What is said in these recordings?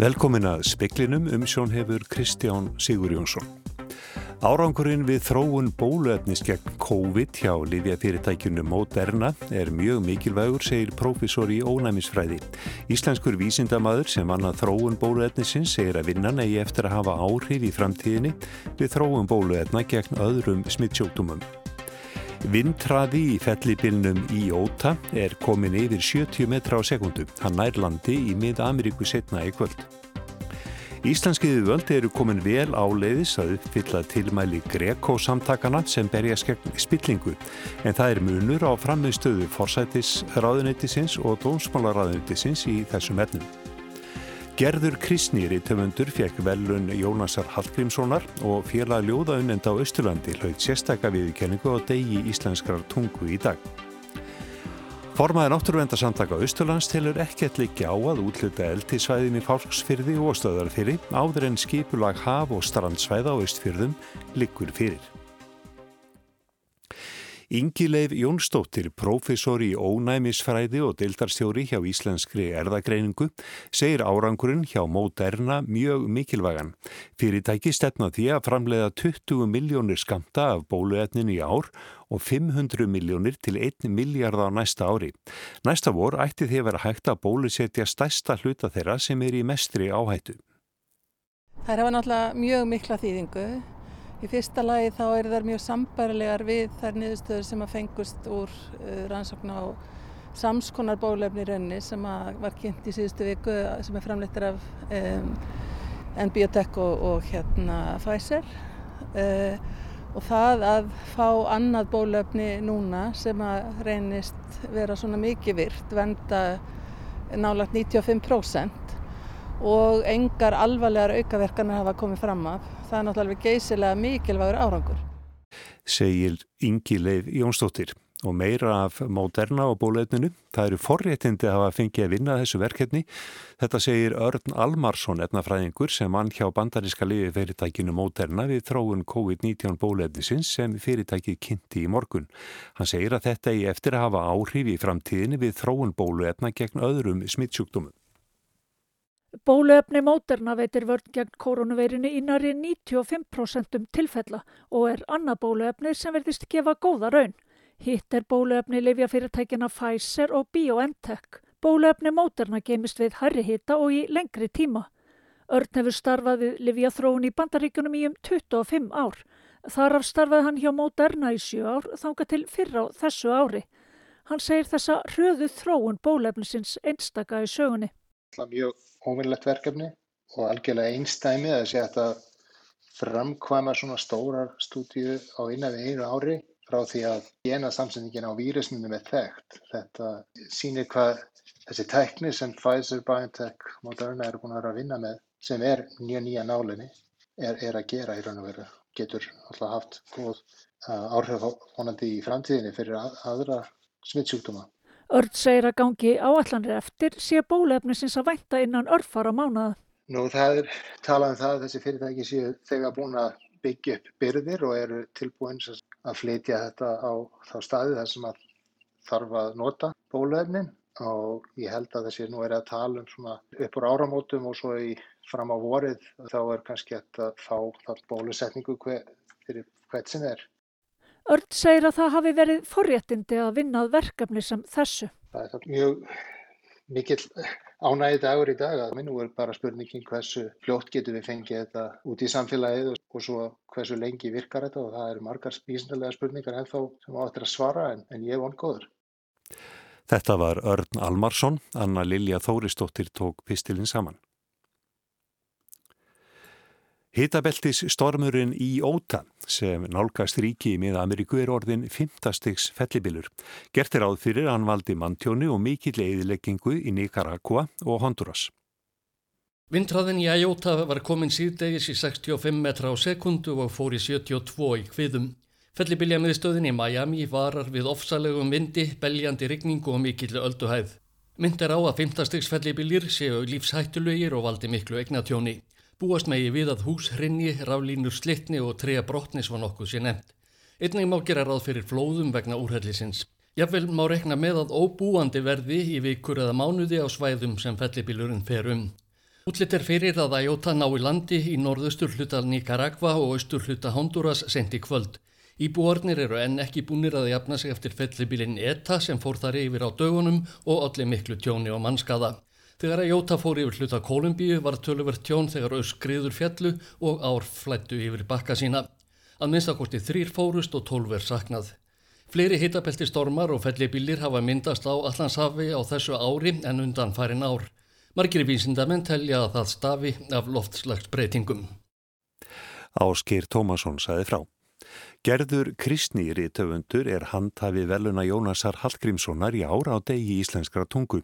Velkomin að speklinum um sjón hefur Kristján Sigur Jónsson. Árangurinn við þróun bóluefnis gegn COVID hjá Livjafyrirtækjunu Moderna er mjög mikilvægur, segir profesor í ónæmisfræði. Íslenskur vísindamadur sem annað þróun bóluefnisins segir að vinnan eigi eftir að hafa áhrif í framtíðinni við þróun bóluefna gegn öðrum smittsjóktumum. Vindtraði í fellibilnum í Óta er komin yfir 70 metra á sekundu. Hann nær landi í mið-Ameríku setna í kvöld. Íslenskiði völdi eru komin vel áleiðis að uppfylla tilmæli Greco samtakana sem berja spillingu en það er munur á frammiðstöðu forsætis ráðuneytisins og dómsmálaráðuneytisins í þessum ennum. Gerður Kristnýri töfundur fekk velun Jónasar Hallgrímssonar og félag ljóðaunend á Östurlandi hlaut sérstakka viðkenningu á degi íslenskrar tungu í dag. Formaði náttúruvendarsamtaka Östurlands telur ekkert líki á að útluta eldtísvæðin í fálksfyrði og stöðarfyrri áður en skipulag haf og strandsvæða á Östfyrðum likur fyrir. Ingileif Jónsdóttir, profesor í ónæmisfræði og deildarstjóri hjá Íslenskri erðagreiningu, segir árangurinn hjá Moderna mjög mikilvægan. Fyrirtæki stefna því að framleiða 20 miljónir skamta af bóluetnin í ár og 500 miljónir til 1 miljard á næsta ári. Næsta vor ætti því að vera hægt að bólusetja stærsta hluta þeirra sem er í mestri áhættu. Það er náttúrulega mjög mikla þýðingu Í fyrsta lagi þá er þær mjög sambarilegar við þær niðurstöður sem að fengust úr uh, rannsókn á samskonar bólefni raunni sem var kynnt í síðustu viku sem er framleittir af um, NBioTech og, og hérna Pfizer. Uh, og það að fá annað bólefni núna sem að reynist vera svona mikið virt, venda nálagt 95% og engar alvarlegar aukaverkanar hafa komið fram af. Það er náttúrulega geysilega mikilvægur árangur. Segil Ingi Leif Jónsdóttir og meira af Moderna og bólautninu. Það eru forréttindi að hafa fengið að vinna þessu verkefni. Þetta segir Örn Almarsson, etnafræðingur sem mann hjá bandaríska liði fyrirtækinu Moderna við þróun COVID-19 bólautnisins sem fyrirtækið kynnti í morgun. Hann segir að þetta er eftir að hafa áhrif í framtíðinni við þróun bóluetna gegn öðrum smittsjúkdómum. Bóluefni Moderna veitir vörn gegn koronaveirinu í næri 95% tilfella og er annað bóluefni sem verðist gefa góða raun. Hitt er bóluefni lifjafyrirtækina Pfizer og BioNTech. Bóluefni Moderna gemist við herri hitta og í lengri tíma. Örn hefur starfað við lifjathróun í bandaríkunum í um 25 ár. Þar af starfaði hann hjá Moderna í 7 ár þánga til fyrra á þessu ári. Hann segir þessa hröðu þróun bólefnisins einstaka í sögunni. Mjög óvinnlegt verkefni og algjörlega einstæmi að sé að framkvæma svona stórar stúdíu á innan við einu ári frá því að gena samsendingin á vírusnum er þekkt. Þetta sýnir hvað þessi tekni sem Pfizer, BioNTech, Moderna eru búin að vera að vinna með sem er nýja nýja nálinni er, er að gera í raun og veru. Getur alltaf haft góð uh, áhrif vonandi í framtíðinni fyrir að, aðra smittsjúkdóma. Örd segir að gangi áallanir eftir sé bólefnisins að vænta innan örfara mánuða. Nú það er talað um það að þessi fyrirtæki séu þegar búin að byggja upp byrðir og eru tilbúin að flytja þetta á þá staði þar sem að þarf að nota bólefnin og ég held að þessi nú er að tala um svona uppur áramótum og svo í fram á vorið þá er kannski að fá bólusetningu hver, fyrir hvert sem er. Örn segir að það hafi verið forréttindi að vinnað verkefni sem þessu. Það er mjög mikill ánægið dagur í dag að nú er bara spurningin hversu fljótt getur við fengið þetta út í samfélagið og svo hversu lengi virkar þetta og það eru margar vísindarlega spurningar ennþá sem áttur að svara en, en ég er vongóður. Þetta var Örn Almarsson, Anna Lilja Þóristóttir tók pistilinn saman. Hitabeltis stormurinn í Óta sem nálgast ríki í miða Ameríku er orðin 5. stiks fellibilur. Gert er áð fyrir að hann valdi manntjónu og mikill eðileggingu í Nicaragua og Honduras. Vindræðin í Æjóta var komin síðdegis í 65 metra á sekundu og fór í 72 í hviðum. Fellibiljamiðstöðin í Miami varar við ofsalegum vindi, beljandi rigningu og mikill ölduhæð. Mynd er á að 5. stiks fellibiljir séu lífshættulögir og valdi miklu egnatjóni. Búast megi við að hús hrinni, raflínur slittni og treja brotnis var nokkuð sér nefnt. Einnig má gera ráð fyrir flóðum vegna úrhellisins. Jafnvel má rekna með að óbúandi verði í vikur eða mánuði á svæðum sem fellibílurinn fer um. Útlitt er fyrir að Æjóta ná í landi í norðustur hluta Nicaragua og austur hluta Honduras sendi kvöld. Íbúarnir eru enn ekki búinir að jafna sig eftir fellibilinn ETA sem fór þar yfir á dögunum og allir miklu tjóni og mannskaða. Þegar Æjóta fór yfir hluta Kolumbíu var töluvert tjón þegar öskriður fjallu og ár flættu yfir bakka sína. Að minnstakosti þrýr fórust og tólver saknað. Fleiri hitabelti stormar og fellibílir hafa myndast á Allandshafi á þessu ári en undan farin ár. Margir vísindamenn telja að það stafi af loftslagsbreytingum. Áskir Tómasson saði frá. Gerður Kristni Rítöfundur er handhafi veluna Jónasar Hallgrímssonar í ára á degi íslenskra tungu.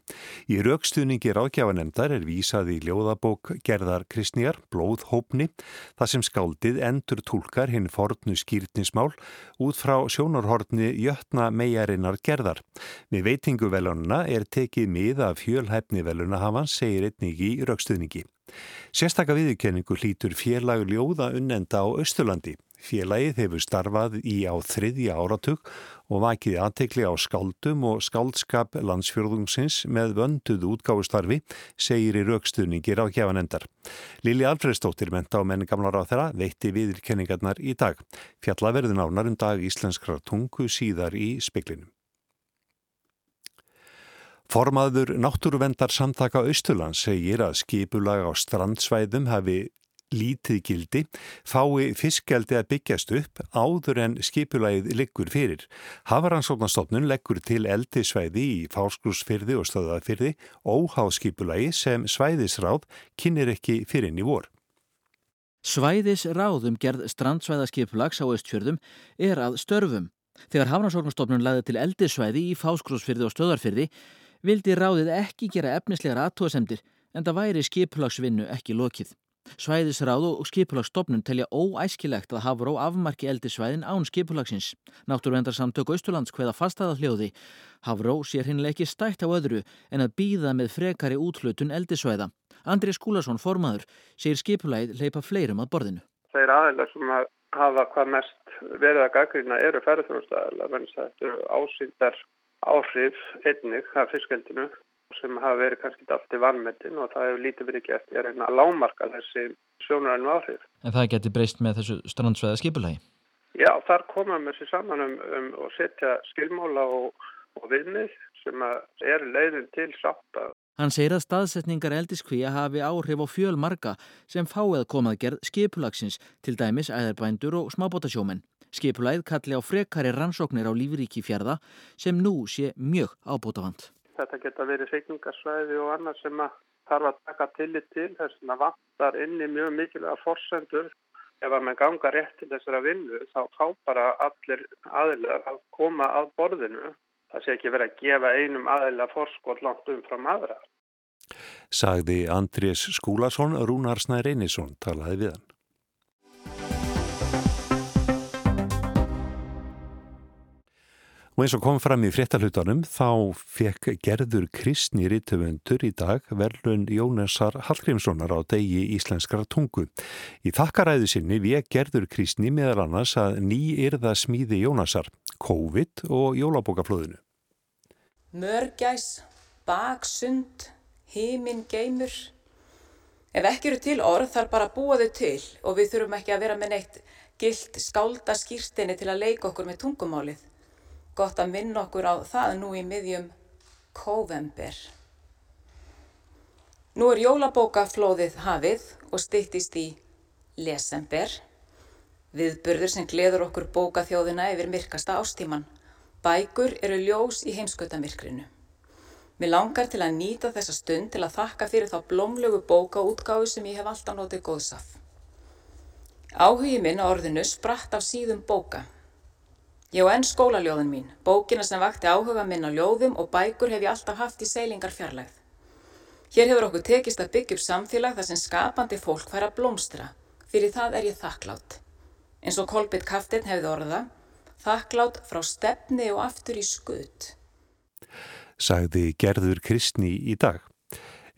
Í raukstuðningi ráðgjafanemdar er vísað í ljóðabók Gerðar Kristniar, Blóðhópni, þar sem skáldið endur tólkar hinn fornu skýrtnismál út frá sjónarhortni Jötna meiarinnar Gerðar. Með veitingu velununa er tekið mið af fjölhæfni veluna hafans, segir einnig í raukstuðningi. Sérstakka viðurkenningu hlítur félag ljóða unnenda á Östurlandi. Félagið hefur starfað í á þriðja áratug og vakiði aðtekli á skáldum og skáldskap landsfjörðungsins með vönduð útgáfustarfi, segir í raukstuðningir á kjafanendar. Lili Alfredsdóttir menta á menningamlar á þeirra veitti viðurkenningarnar í dag. Fjallaverðin ánar um dag íslenskra tungu síðar í speklinum. Formaður náttúruvendar samtaka Östurlands segir að skipulag á strandsvæðum hafi lítið gildi fái fiskjaldi að byggjast upp áður en skipulagið liggur fyrir. Hafaransóknastofnun leggur til eldisvæði í fáskrúsfyrði og stöðaðfyrði óháð skipulagi sem svæðisráð kynir ekki fyrir inn í vor. Svæðisráðum gerð strandsvæðaskipulags á östfjörðum er að störfum. Þegar Hafaransóknastofnun laði til eldisvæði í fáskrúsfyrði og stöðarfyrði vildi ráðið ekki gera efnislegar aðtóðsendir en það væri skipulagsvinnu ekki lokið. Svæðisráð og skipulagsstofnun telja óæskilegt að hafa ró afmarki eldisvæðin án skipulagsins. Náttúruvendarsamtök Östurlands hveða fastaða hljóði. Hafró sér hinnlega ekki stætt á öðru en að býða með frekari útlutun eldisvæða. Andri Skúlason, formaður, segir skipulagið leipa fleirum að borðinu. Þeir aðeins sem að hafa hvað mest verið að gaggrina eru ferðarþjónustæðilega, venns að þetta eru ásýndar áhrif einnig af fiskveldinu sem hafa verið kannski allt í vannmettin og það hefur lítið verið gert í að reyna að lámarka þessi sjónarænu áhrif. En það geti breyst með þessu strandsveða skipulagi? Já, þar koma með sér saman um, um og setja skilmóla og, og viðmið sem er leiðin til sátt að Hann segir að staðsetningar eldiskvíja hafi áhrif á fjölmarga sem fáið komað gerð skipulagsins, til dæmis æðarbændur og smábótasjómen. Skipulagið kalli á frekari rannsóknir á lífríki fjörða sem nú sé mjög ábótavand. Þetta geta verið reikningarsvæði og annað sem að þarf að taka tillit til þess að vantar inni mjög mikilvæga forsendur. Ef að mann ganga rétt til þessara vinnu þá fá bara allir aðilar að koma að borðinu. Það sé ekki verið að gefa einum aðilar forskot langt um frá maðra. Sagði Andrés Skúlason, Rúnar Snær Einarsson talaði við hann. Og eins og kom fram í fréttalhutanum þá fekk gerður kristni rítuvendur í dag verðlun Jónasar Hallgrímssonar á degi íslenskara tungu. Í þakkaræðu sinni vek gerður kristni meðal annars að ný yrða smíði Jónasar, COVID og jólabókaflöðinu. Mörgæs, baksund, heiminn geimur. Ef ekki eru til orð þarf bara að búa þau til og við þurfum ekki að vera með neitt gilt skálda skýrstinni til að leika okkur með tungumálið. Gott að minna okkur á það nú í miðjum kóvember. Nú er jólabókaflóðið hafið og styttist í lesember. Viðburður sem gleður okkur bókaþjóðina yfir myrkasta ástíman. Bækur eru ljós í heimskautamirkrinu. Mér langar til að nýta þessa stund til að þakka fyrir þá blómlögu bókaútgáðu sem ég hef alltaf notið góðsaf. Áhugi minn á orðinu spratt af síðum bóka. Ég á enn skólaljóðin mín, bókina sem vakti áhuga minn á ljóðum og bækur hef ég alltaf haft í seilingar fjarlægð. Hér hefur okkur tekist að byggja upp samfélag þar sem skapandi fólk fær að blómstra, fyrir það er ég þakklátt. Eins og Kolbjörn Kaftin hefði orða, þakklátt frá stefni og aftur í skutt. Sagði Gerður Kristni í dag.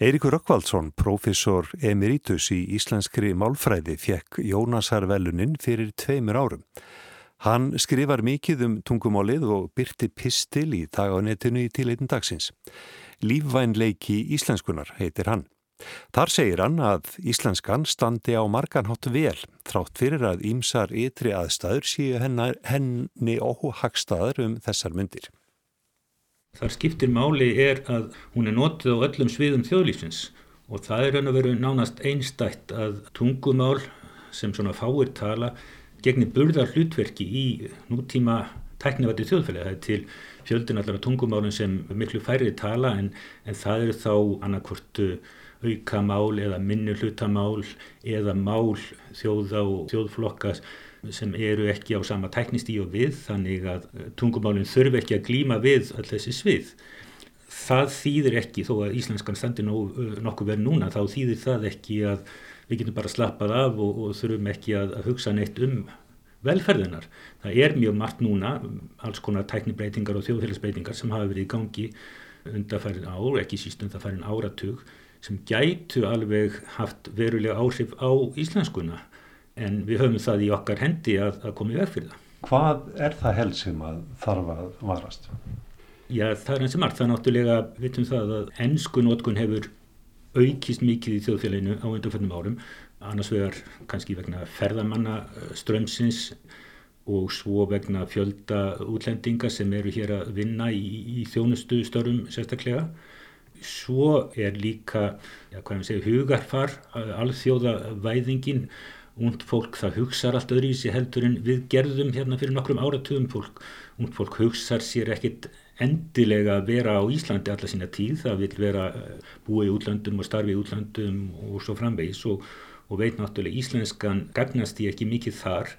Eirikur Rökkvaldsson, profesor emeritus í íslenskri málfræði, fekk Jónasarvelunin fyrir tveimur árum. Hann skrifar mikið um tungumálið og byrti pistil í dag á netinu í tileitin dagsins. Lífvænleiki íslenskunar heitir hann. Þar segir hann að íslenskan standi á marganhátt vel þrátt fyrir að ímsar ytri aðstæður séu hennar, henni óhagstaður um þessar myndir. Þar skiptir máli er að hún er notið á öllum sviðum þjóðlýsins og það er raun og veru nánast einstætt að tungumál sem svona fáir tala gegnir burðar hlutverki í nútíma tæknivætti þjóðfélagi. Það er til fjöldin allar tungumálun sem miklu færri tala en, en það eru þá annarkvort aukamál eða minni hlutamál eða mál þjóða og þjóðflokka sem eru ekki á sama tæknistíu og við þannig að tungumálinn þurfi ekki að glýma við all þessi svið. Það þýðir ekki, þó að íslenskan standi nokkuð verið núna, þá þýðir það ekki að við getum bara slappað af og, og þurfum ekki að, að hugsa neitt um velferðinar. Það er mjög margt núna, alls konar tæknibreitingar og þjóðfélagsbreitingar sem hafa verið í gangi undarfærin ár, ekki síst undarfærin áratug, sem gætu alveg haft verulega áhrif á íslenskuna en við höfum það í okkar hendi að, að koma í veg fyrir það. Hvað er það held sem að þarf að varast? Já, það er eins og margt. Það er náttúrulega, vitum það að ennsku nótkun hefur aukist mikið í þjóðfélaginu á undanfjöndum árum. Annars vegar kannski vegna ferðamanna eh, strömsins og svo vegna fjölda útlendinga sem eru hér að vinna í, í þjónustu störum sérstaklega. Svo er líka ja, segja, hugarfar eh, alþjóðavæðingin. Und fólk það hugsaður allt öðru í sig heldur en við gerðum hérna fyrir nokkrum áratugum. Fólk und fólk hugsaður sér ekkit endilega að vera á Íslandi alla sína tíð, það vil vera eh, búa í útlandum og starfi í útlandum og svo framvegis. Og, og veit náttúrulega íslenskan gagnast í ekki mikið þar.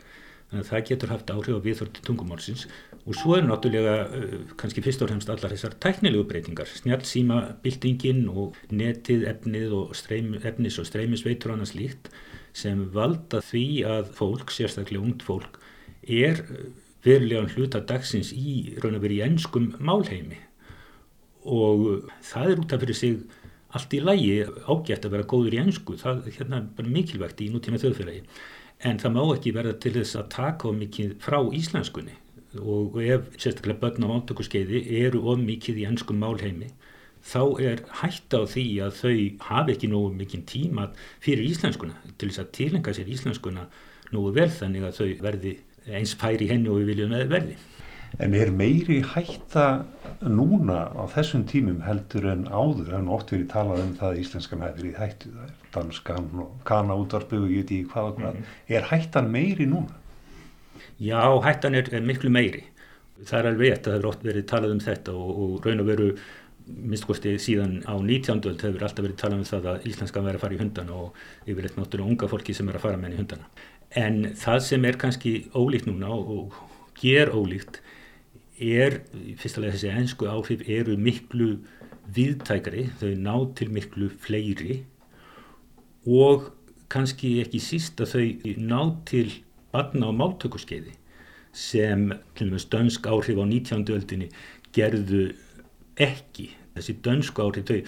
Að það getur haft áhrif á viðhörti tungumálsins. Og svo er náttúrulega uh, kannski fyrst og fremst allar þessar tæknilegu breytingar, snjálfsíma bildingin og netið efnið og streym, efnis og streymisveitur og annars líkt sem valda því að fólk, sérstaklega ungd fólk, er verulegan hluta dagsins í raun og verið í ennskum málheimi. Og það er út af fyrir sig allt í lægi ágætt að vera góður í ennsku, það er hérna bara mikilvægt í nútíma þjóðfélagi. En það má ekki verða til þess að taka mikið frá íslenskunni. Og ef sérstaklega börn á máltökuskeiði eru of mikið í ennskum málheimi þá er hægt á því að þau hafi ekki nógu mikið tíma fyrir íslenskuna til þess að tilenga sér íslenskuna nógu vel þannig að þau verði eins færi henni og við viljum að verði. En er meiri hætta núna á þessum tímum heldur en áður, er oft verið talað um það að íslenskan hefur verið hættu, það er danskan og kanaútvarpu og ég veit í hvað og hvað, mm -hmm. er hættan meiri núna? Já, hættan er, er miklu meiri. Það er alveg rétt að það hefur oft verið talað um þetta og, og raun og veru minnstkosti síðan á 19. öld hefur alltaf verið talað um það að íslenskan verið að fara í hundana og yfirleitt náttúrulega unga fólki sem er að fara með henni í hundana. En það sem er kannski ólíkt núna og, og ger ólíkt er, fyrstulega þessi ennsku áhrif eru miklu viðtækari, þau ná til miklu fleiri og kannski ekki síst að þau ná til barna á máltökurskeiði sem til og með dönsk áhrif á 19. öldinni gerðu ekki. Þessi dönsk áhrif, þau,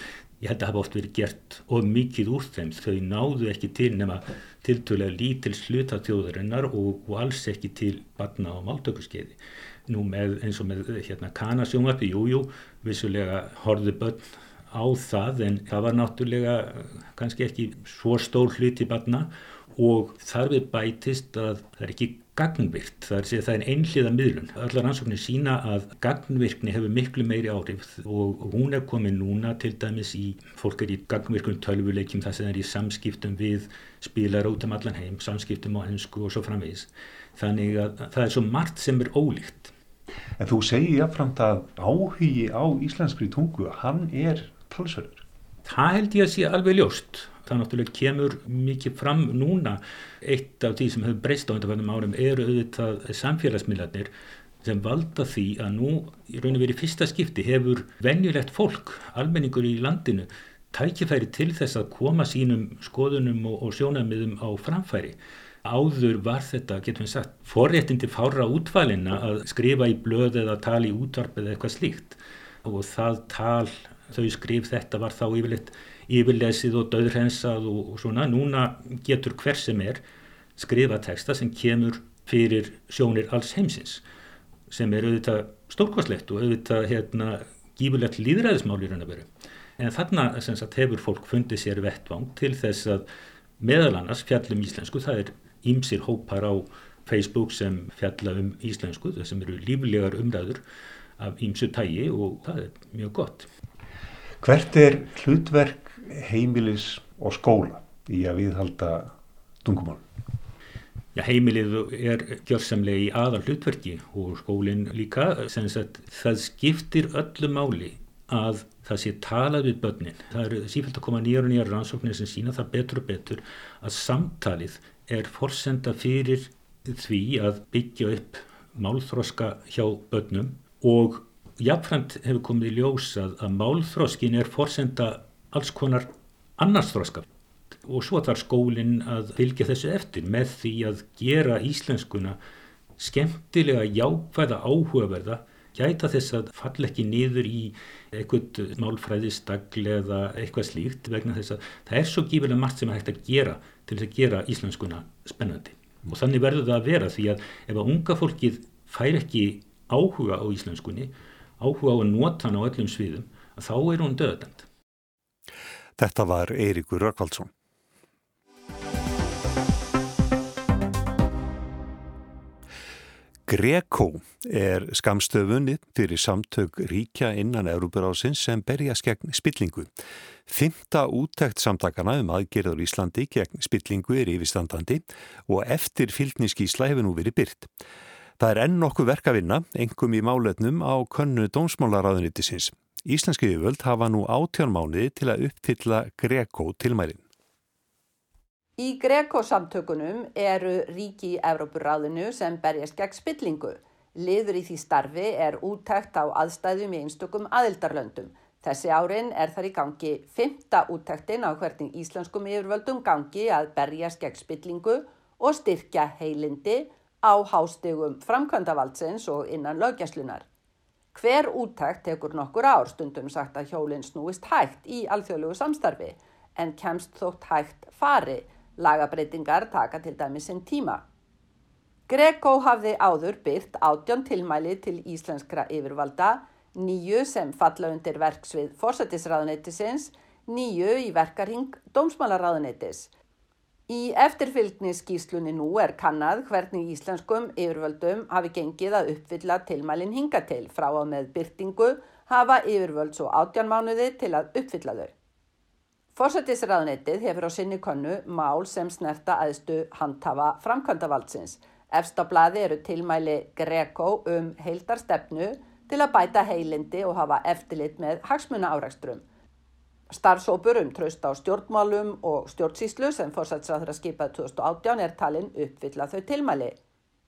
ég held að hafa oft verið gert of mikið úr þeim, þau náðu ekki til nema tiltölega lítils hluta þjóðarinnar og, og alls ekki til barna og máltökurskeiði. Nú með, eins og með hérna, kanasjónvarpi, jújú, vissulega horfðu börn á það en það var náttúrulega kannski ekki svo stór hluti barna og þar við bætist að það er ekki gagnvirkt, það er, það er einhliða miðlun. Allar ansóknir sína að gagnvirkni hefur miklu meiri áhrif og hún er komið núna til dæmis í, fólk er í gagnvirkun tölvuleikjum þar sem það er í samskiptum við spilar út um allan heim, samskiptum á hensku og svo framvegis. Þannig að það er svo margt sem er ólíkt. En þú segir jáfnframt að áhugi á íslenskri tungu, hann er talsverður. Það held ég að sé alveg ljóst. Það náttúrulega kemur mikið fram núna. Eitt af því sem hefur breyst á undanfæðum árum eru auðvitað samfélagsmiðlarnir sem valda því að nú í raun og verið fyrsta skipti hefur venjulegt fólk, almenningur í landinu tækifæri til þess að koma sínum skoðunum og, og sjónamiðum á framfæri. Áður var þetta, getum við sagt, forréttindi fára útvalina að skrifa í blöð eða tala í útvarp eða eitthvað slíkt. Og það tal, þau skrif þetta var þá yfirleitt yfirlesið og döðrensað og, og svona. Núna getur hver sem er skrifa texta sem kemur fyrir sjónir alls heimsins sem er auðvitað stórkvæslegt og auðvitað hérna gífurlegt líðræðismál í raun og veru. En þarna sagt, hefur fólk fundið sér vettvang til þess að meðal annars fjallum íslensku, það er ímsir hópar á Facebook sem fjalla um íslensku, þessum eru líflegar umræður af ímsu tægi og það er mjög gott. Hvert er hlutverk heimilis og skóla í að viðhalda tungumál? Já, heimilið er gjörsamlega í aðal hlutverki og skólinn líka, sagt það skiptir öllu máli að það sé talað við börnin. Það eru sífælt að koma nýjar og nýjar rannsóknir sem sína það betur og betur að samtalið er forsenda fyrir því að byggja upp málþróska hjá börnum og jáfnframt hefur komið í ljós að, málþróskin er forsenda alls konar annarsþróska og svo þarf skólinn að fylgja þessu eftir með því að gera íslenskuna skemmtilega jákvæða áhugaverða gæta þess að falla ekki niður í eitthvað málfræðistagl eða eitthvað slíkt vegna þess að það er svo gífilega margt sem að hægt að gera til þess að gera íslenskuna spennandi. Og þannig verður það að vera því að ef að unga fólkið fær ekki áhuga á íslenskunni áhuga á að nota hann á öllum sviðum þá er hún döðdend Þetta var Eirikur Rökkvaldsson Greco er skamstöfunni fyrir samtök ríkja innan Európarásins sem berjast gegn spillingu. Fymta úttækt samtakana um aðgerður Íslandi gegn spillingu er yfirstandandi og eftir fylgniskísla hefur nú verið byrt. Það er enn nokkuð verk að vinna, engum í máletnum á könnu dómsmálaráðunitisins. Íslenski yfirvöld hafa nú átjármániði til að uppfylla Greco tilmælinn. Í Greco-samtökunum eru ríki í Evrópuráðinu sem berjast gegn spillingu. Liður í því starfi er úttækt á aðstæðum í einstökum aðildarlöndum. Þessi árin er þar í gangi fymta úttæktin á hvernig íslenskum yfirvöldum gangi að berjast gegn spillingu og styrkja heilindi á hástegum framkvæmdavaldsins og innan lögjaslunar. Hver úttækt tekur nokkur ár stundum sagt að hjólinn snúist hægt í alþjóðlugu samstarfi en kemst þótt hægt fari Lagabreitingar taka til dæmis sinn tíma. Greco hafði áður byrt átjón tilmæli til íslenskra yfirvalda, nýju sem falla undir verksvið fórsættisraðuneytisins, nýju í verkarhing dómsmálaráðuneytis. Í eftirfylgni skýslunni nú er kannad hvernig íslenskum yfirvöldum hafi gengið að uppfylla tilmælin hinga til frá og með byrtingu hafa yfirvöld svo átján mánuði til að uppfylla þau. Fórsættisraðnettið hefur á sinni konnu mál sem snerta aðstu handhafa framkvæmdavaldsins. Efst á bladi eru tilmæli Greco um heildarstefnu til að bæta heilindi og hafa eftirlit með hagsmuna árækstrum. Starfsópur um tröst á stjórnmálum og stjórnsíslu sem fórsættisraður að skipað 2018 er talin uppfylla þau tilmæli.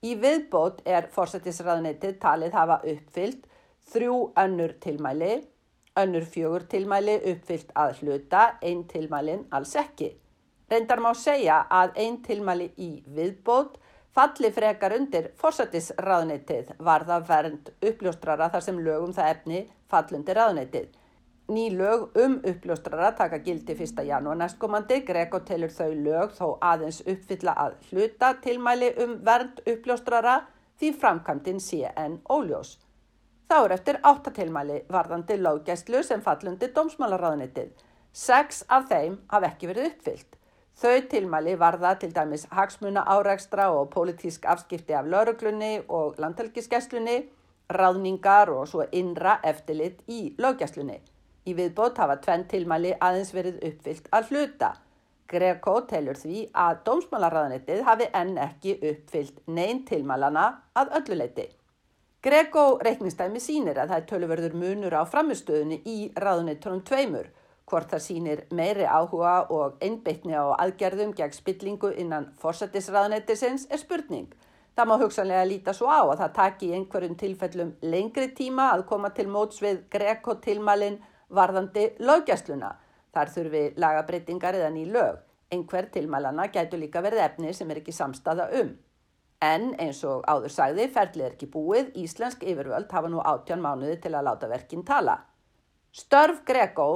Í viðbót er fórsættisraðnettið talið hafa uppfyllt þrjú önnur tilmæli önnur fjögur tilmæli uppfyllt að hluta, einn tilmælin alls ekki. Reyndar má segja að einn tilmæli í viðbót falli frekar undir fórsættisraðneitið varða vernd uppljóstrara þar sem lögum það efni fallundi raðneitið. Ný lög um uppljóstrara taka gildi 1. janúar næstkomandi, Greko telur þau lög þó aðeins uppfylla að hluta tilmæli um vernd uppljóstrara því framkvæmdinn sé en óljós. Þá er eftir áttatilmæli varðandi lággæslu sem fallundi dómsmálaráðnitið. Seks af þeim haf ekki verið uppfyllt. Þau tilmæli varða til dæmis hagsmuna áreikstra og pólitísk afskipti af lauruglunni og landhelgiskesslunni, ráðningar og svo innra eftirlit í lággæslunni. Í viðbót hafa tvenn tilmæli aðeins verið uppfyllt að hluta. Greco telur því að dómsmálaráðnitið hafi enn ekki uppfyllt neyn tilmælana að ölluleiti. Grego reiknistæmi sínir að það er töluverður munur á framistöðunni í ráðunittunum tveimur, hvort það sínir meiri áhuga og einbeitni á aðgerðum gegn spillingu innan fórsættisráðunettisins er spurning. Það má hugsanlega líta svo á að það taki einhverjum tilfellum lengri tíma að koma til móts við Grego tilmalin varðandi lögjastluna. Þar þurfi lagabreitingar eða ný lög. Einhver tilmalana gætu líka verið efni sem er ekki samstaða um. En eins og áður sagði, ferlið er ekki búið, Íslensk yfirvöld hafa nú áttján mánuði til að láta verkinn tala. Störf Grego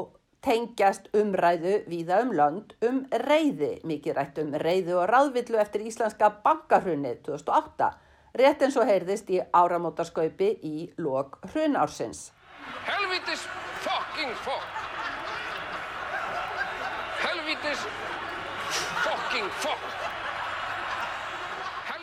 tengjast umræðu víða um lönd um reyði, mikið rætt um reyði og ráðvillu eftir Íslenska bankahrunni 2008, rétt eins og heyrðist í áramótarskaupi í lok hrunársins. Helvitis fucking fuck! helvitis fucking fuck.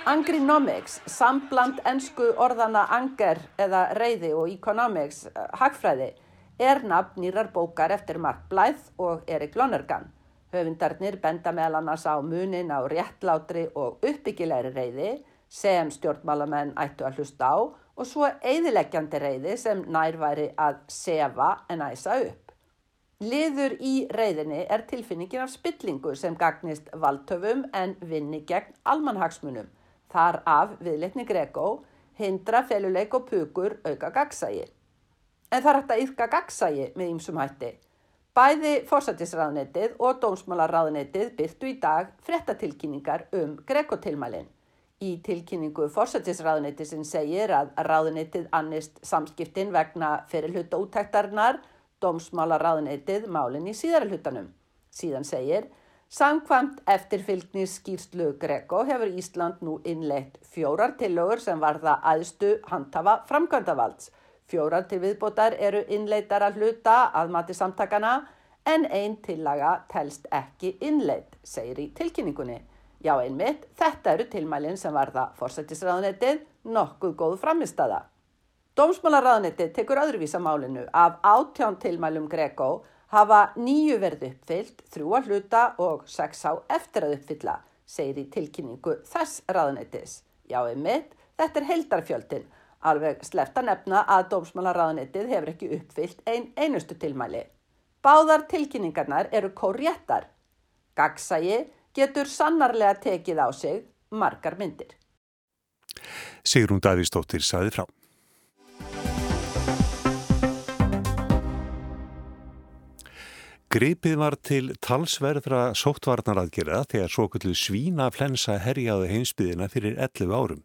Angrinomics, sambland ennsku orðana anger eða reyði og economics, eh, hagfræði, er nafn nýrar bókar eftir Mark Blythe og Erik Lonergan. Höfundarnir benda meðal annars á munin á réttlátri og uppbyggilegri reyði sem stjórnmálamenn ættu að hlusta á og svo eðileggjandi reyði sem nærværi að sefa en æsa upp. Liður í reyðinni er tilfinningin af spillingu sem gagnist valdtöfum en vinni gegn almanhagsmunum. Þar af viðleikni Grego hindra feluleik og pukur auka gagsægi. En það er hægt að yfka gagsægi með ýmsum hætti. Bæði fórsættisraðnetið og dómsmálarraðnetið byrtu í dag frettatilkynningar um Grego-tilmælinn. Í tilkynningu fórsættisraðnetið sem segir að raðnetið annist samskiptin vegna fyrirluta útæktarinnar dómsmálaráðuneytið málinn í síðara hlutanum. Síðan segir, samkvæmt eftirfylgni skýrslu Greko hefur Ísland nú innleitt fjórar tillögur sem varða aðstu handhafa framkvæmdavalds. Fjórar til viðbótar eru innleittar að hluta að mati samtakana en einn tillaga telst ekki innleitt, segir í tilkynningunni. Já einmitt, þetta eru tilmælinn sem varða fórsættisráðuneytið nokkuð góð framistada. Dómsmálaráðniti tekur öðruvísa málinu af átján tilmælum Greko hafa nýju verið uppfyllt, þrjú að hluta og sex á eftir að uppfylla, segir í tilkynningu þess ráðnitis. Já, einmitt, þetta er heldarfjöldin. Alveg slefta nefna að Dómsmálaráðnitið hefur ekki uppfyllt ein einustu tilmæli. Báðar tilkynningarnar eru kórjættar. Gagsægi getur sannarlega tekið á sig margar myndir. Sigrún Davísdóttir saði frá. Gripið var til talsverðra sóttvarnaraðgjera þegar svo kvöldu svínaflensa herjaði heimsbyðina fyrir 11 árum.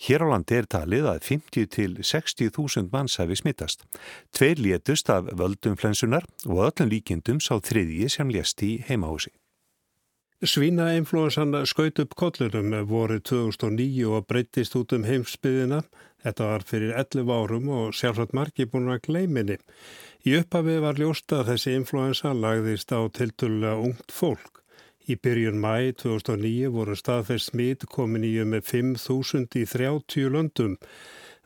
Hér á landi er talið að 50 til 60 þúsund manns hefði smittast. Tveir létust af völdum flensunar og öllum líkindum sá þriðji sem lést í heimahúsi. Svínainfluensan skaut upp kollunum voru 2009 og breyttist út um heimsbyðina. Þetta var fyrir 11 árum og sjálfsagt margi búin að gleiminni. Í upphafi var ljóst að þessi influensa lagðist á tiltölulega ungt fólk. Í byrjun mæ 2009 voru staðfest smitt komin í um 5.000 í 30 löndum.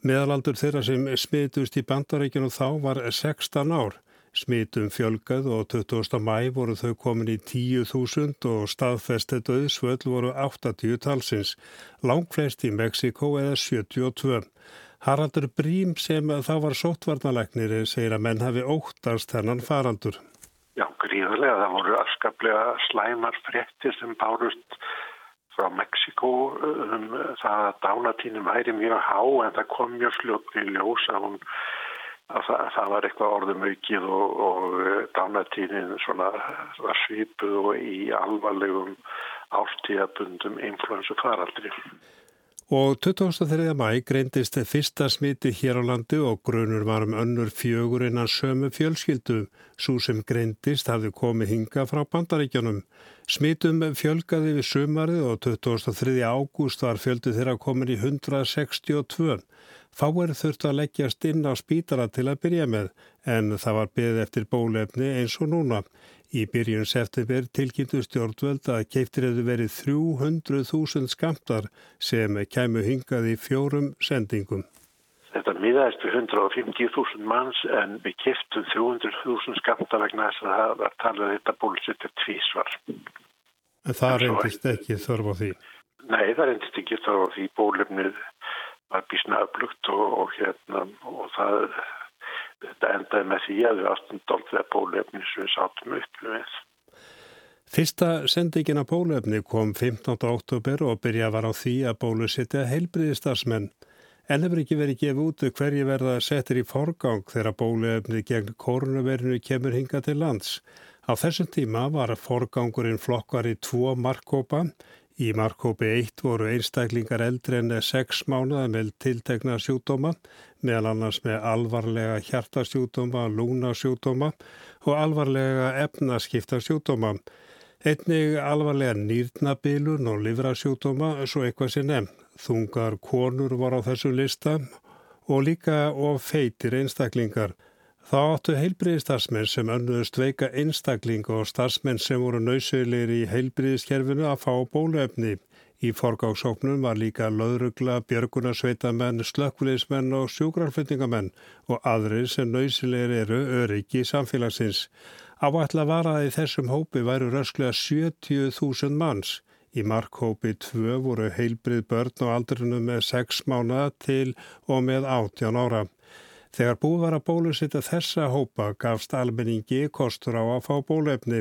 Meðalaldur þeirra sem smittust í bandarækjunum þá var 16 ár. Smittum fjölgað og 20. mæ voru þau komin í 10.000 og staðfestið döðsvöld voru 80 talsins. Langflest í Mexiko eða 72. Haraldur Brím sem þá var sóttvarnalegnir segir að menn hafi óttast þennan farandur. Já, gríðarlega. Það voru afskaplega slæmar fréttir sem bárust frá Mexiko um það að dánatínum væri mjög há en það kom mjög fljótt í ljós að, hún, að það, það var eitthvað orðum aukið og, og dánatínin var svipuð og í alvarlegum ástíðabundum influensu faraldri. Og 23. mæ greindist fyrsta smiti hér á landi og grunur var um önnur fjögur innan sömu fjölskyldu. Svo sem greindist hafði komið hinga frá bandaríkjanum. Smitum fjölgaði við sömarið og 23. ágúst var fjöldu þeirra komin í 162. Fáir þurftu að leggjast inn á spítara til að byrja með en það var beð eftir bólefni eins og núna. Í byrjun september tilkynntu stjórnvöld að keiftir hefðu verið 300.000 skamtar sem kæmu hingað í fjórum sendingum. Þetta miðaðist við 150.000 manns en við keiftum 300.000 skamtar vegna þess að það var talað um þetta bólusettir tvísvar. En það reyndist ekki þörf á því? Nei, það reyndist ekki þörf á því. Bólefnið var bísna öflugt og, og, hérna, og það endaði með því að við ástum doldlega bólefni sem við sátum upp með. Fyrsta sendingin af bólefni kom 15. oktober og byrja var á því að bólusetja heilbriðistarsmenn. En hefur ekki verið gefið út hverju verða settir í forgang þegar bólefni gegn koronavirinu kemur hinga til lands. Á þessum tíma var forgangurinn flokkar í tvo markkópa Í markkópi 1 voru einstaklingar eldri en 6 mánuða með tiltegna sjúdóma, meðal annars með alvarlega hjartasjúdóma, lúnasjúdóma og alvarlega efnaskipta sjúdóma. Einnig alvarlega nýrnabilun og livrasjúdóma, svo eitthvað sem nefn. Þungar konur var á þessu lista og líka of feitir einstaklingar. Þá áttu heilbriðistarsmenn sem önnuðust veika einstakling og starsmenn sem voru nöysölir í heilbriðiskerfinu að fá bóluefni. Í forgáksóknum var líka löðrugla, björgunarsveitamenn, slökkviliðsmenn og sjúkrarflutningamenn og aðrir sem nöysölir eru öryggi samfélagsins. Áætla var að í þessum hópi væru rösklega 70.000 manns. Í markhópi 2 voru heilbrið börn og aldrunum með 6 mánuða til og með 18 ára. Þegar búið var að bólusitta þessa hópa gafst almenningi kostur á að fá bólefni.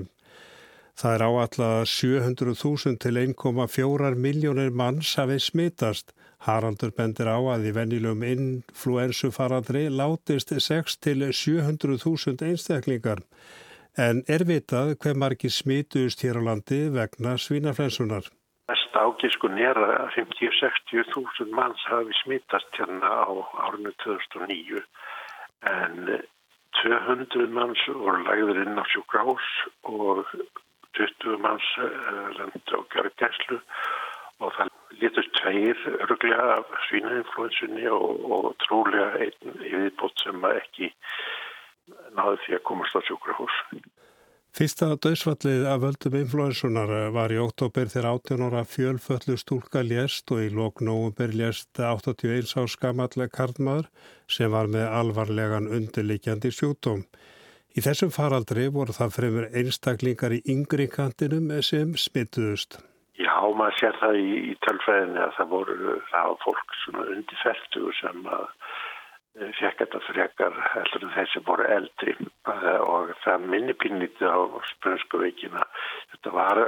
Það er áallega 700.000 til 1,4 miljónir manns hafið smitast. Haraldur bendir á að í vennilegum influensufaradri látist 6 til 700.000 einstaklingar. En er vitað hver margir smituðust hér á landi vegna svínaflensunar? Mest ágiskun er að 50-60.000 manns hafi smittast hérna á árinu 2009 en 200 manns voru lagður inn á sjúkrahús og 20 manns eh, lendi á gjörgæslu og það litust tveir örglega af svínainfluensunni og, og trúlega einn yfirbót sem ekki náði því að komast á sjúkrahús. Fyrsta döðsvallið af völdum influensunar var í oktober þegar 18 ára fjölföllu stúlka lést og í lok nógumber lést 81 á skamallega karlmaður sem var með alvarlegan undirlikjandi sjútum. Í þessum faraldri voru það fremur einstaklingar í yngri kantinum sem smittuðust. Já, maður sér það í, í tölfæðinu að það voru það fólk undir feltu sem að fekk þetta frekar heldur en þessi voru eldri og það minni pinniti á spönsku veikina. Þetta var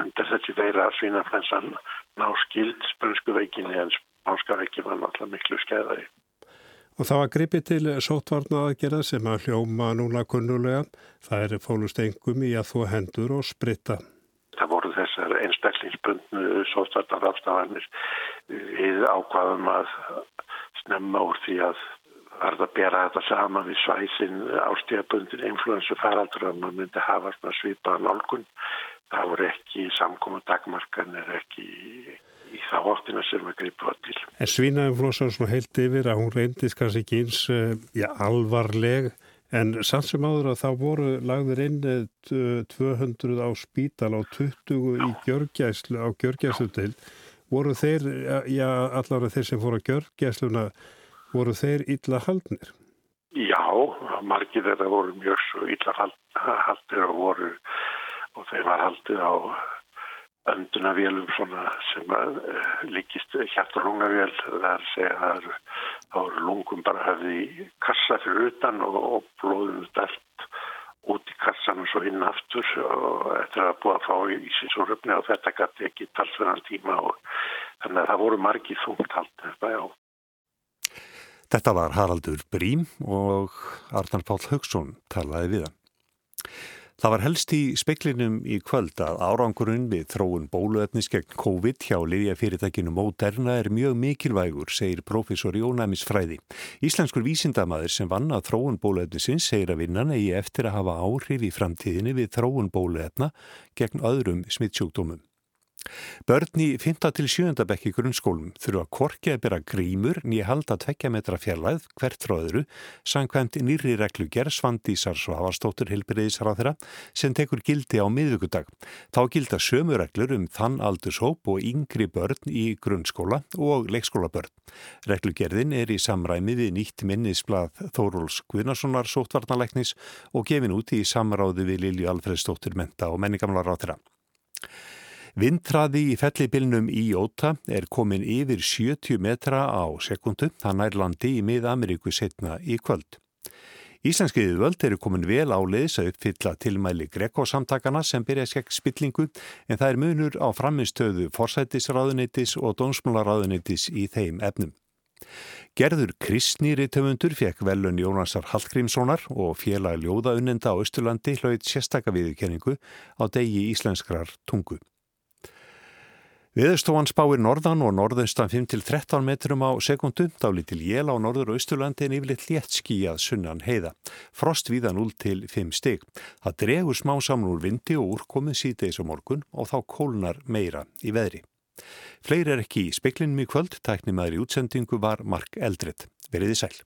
undir þessi veira svínaflensan ná skild spönsku veikinni en spánska veikin var náttúrulega miklu skeiðari. Og það var gripið til sótvarna aðgerða sem að hljóma núna kunnulega. Það er fólust engum í að þú hendur og spritta. Það voru þessar einstaklingsbundnu sótvarnar afstafanir við ákvaðum að snemma úr því að verða að bera þetta saman við svæsin ástíðabundin influensu faraldur að maður myndi hafa svona svipaða nálgun. Það voru ekki samkominn dagmarkan er ekki í, þá óttina sem við gripum á til. En svínainfluensan svona heilt yfir að hún reyndist kannski ekki eins ja, alvarleg en samt sem áður að þá voru lagður inn 200 á spítal á 20 í gjörgjæslu á gjörgjæslu til voru þeir, já allara þeir sem fóru að gjörgæsluna, voru þeir illa haldnir? Já, margir þeirra voru mjög svo illa haldir og voru og þeir var haldið á öndunavélum svona sem að uh, líkist hjartalungavél þar segja að það voru lungum bara höfði í kassa fyrir utan og blóðum dælt út í kassan og svo inn aftur og eftir að búa að fá í sínsúröfni og þetta gæti ekki talsverðan tíma og þannig að það voru margi þungt haldið þetta, já. Þetta var Haraldur Brím og Arnar Pál Högson talaði við hann. Það var helst í speklinum í kvöld að árangurinn við þróun bóluefnis gegn COVID hjá liðjafyrirtækinu Moderna er mjög mikilvægur, segir profesor Jónæmis Fræði. Íslenskur vísindamaður sem vann að þróun bóluefnisins segir að vinnan eigi eftir að hafa áhrif í framtíðinni við þróun bóluefna gegn öðrum smittsjúkdómum. Börn í 5. til 7. bekki grunnskólum þurfa korki að bera grímur nýja halda tvekja metra fjarlæð hvert frá öðru sangkvæmt nýri regluger Svandísar Svavastóttur Hilbriðisráþira sem tekur gildi á miðugudag. Þá gilda sömu reglur um þann aldurshóp og yngri börn í grunnskóla og leikskólabörn. Reglugerðin er í samræmi við nýtt minnisblad Þóruls Guðnarssonar sótvarnalæknis og gefin út í samráði við Lilju Alfredstóttur menta og menningamlar ráþira. Vindtraði í fellibilnum í Jóta er komin yfir 70 metra á sekundu, það nær landi í mið-Ameríku setna í kvöld. Íslenskiðið völd eru komin vel áleiðis að uppfylla tilmæli Greco-samtakana sem byrja skekk spillingu en það er munur á framinstöðu forsættisráðunitis og dónsmálaráðunitis í þeim efnum. Gerður Kristnýri töfundur fekk velun Jónasar Hallgrímssonar og félag ljóðaunnenda á Östurlandi hlaut sérstakka viðurkenningu á degi íslenskrar tungu. Viðstofan spáir norðan og norðaustan 5-13 metrum á sekundu, dálítil jél á norður og austurlandi en yfirleitt létt skíjað sunnan heiða. Frost viða 0-5 stig. Það dregur smá saman úr vindi og úrkomið síðdeis á morgun og þá kólnar meira í veðri. Fleiri er ekki í speklinum í kvöld, tæknimaður í útsendingu var Mark Eldred. Veriði sæl.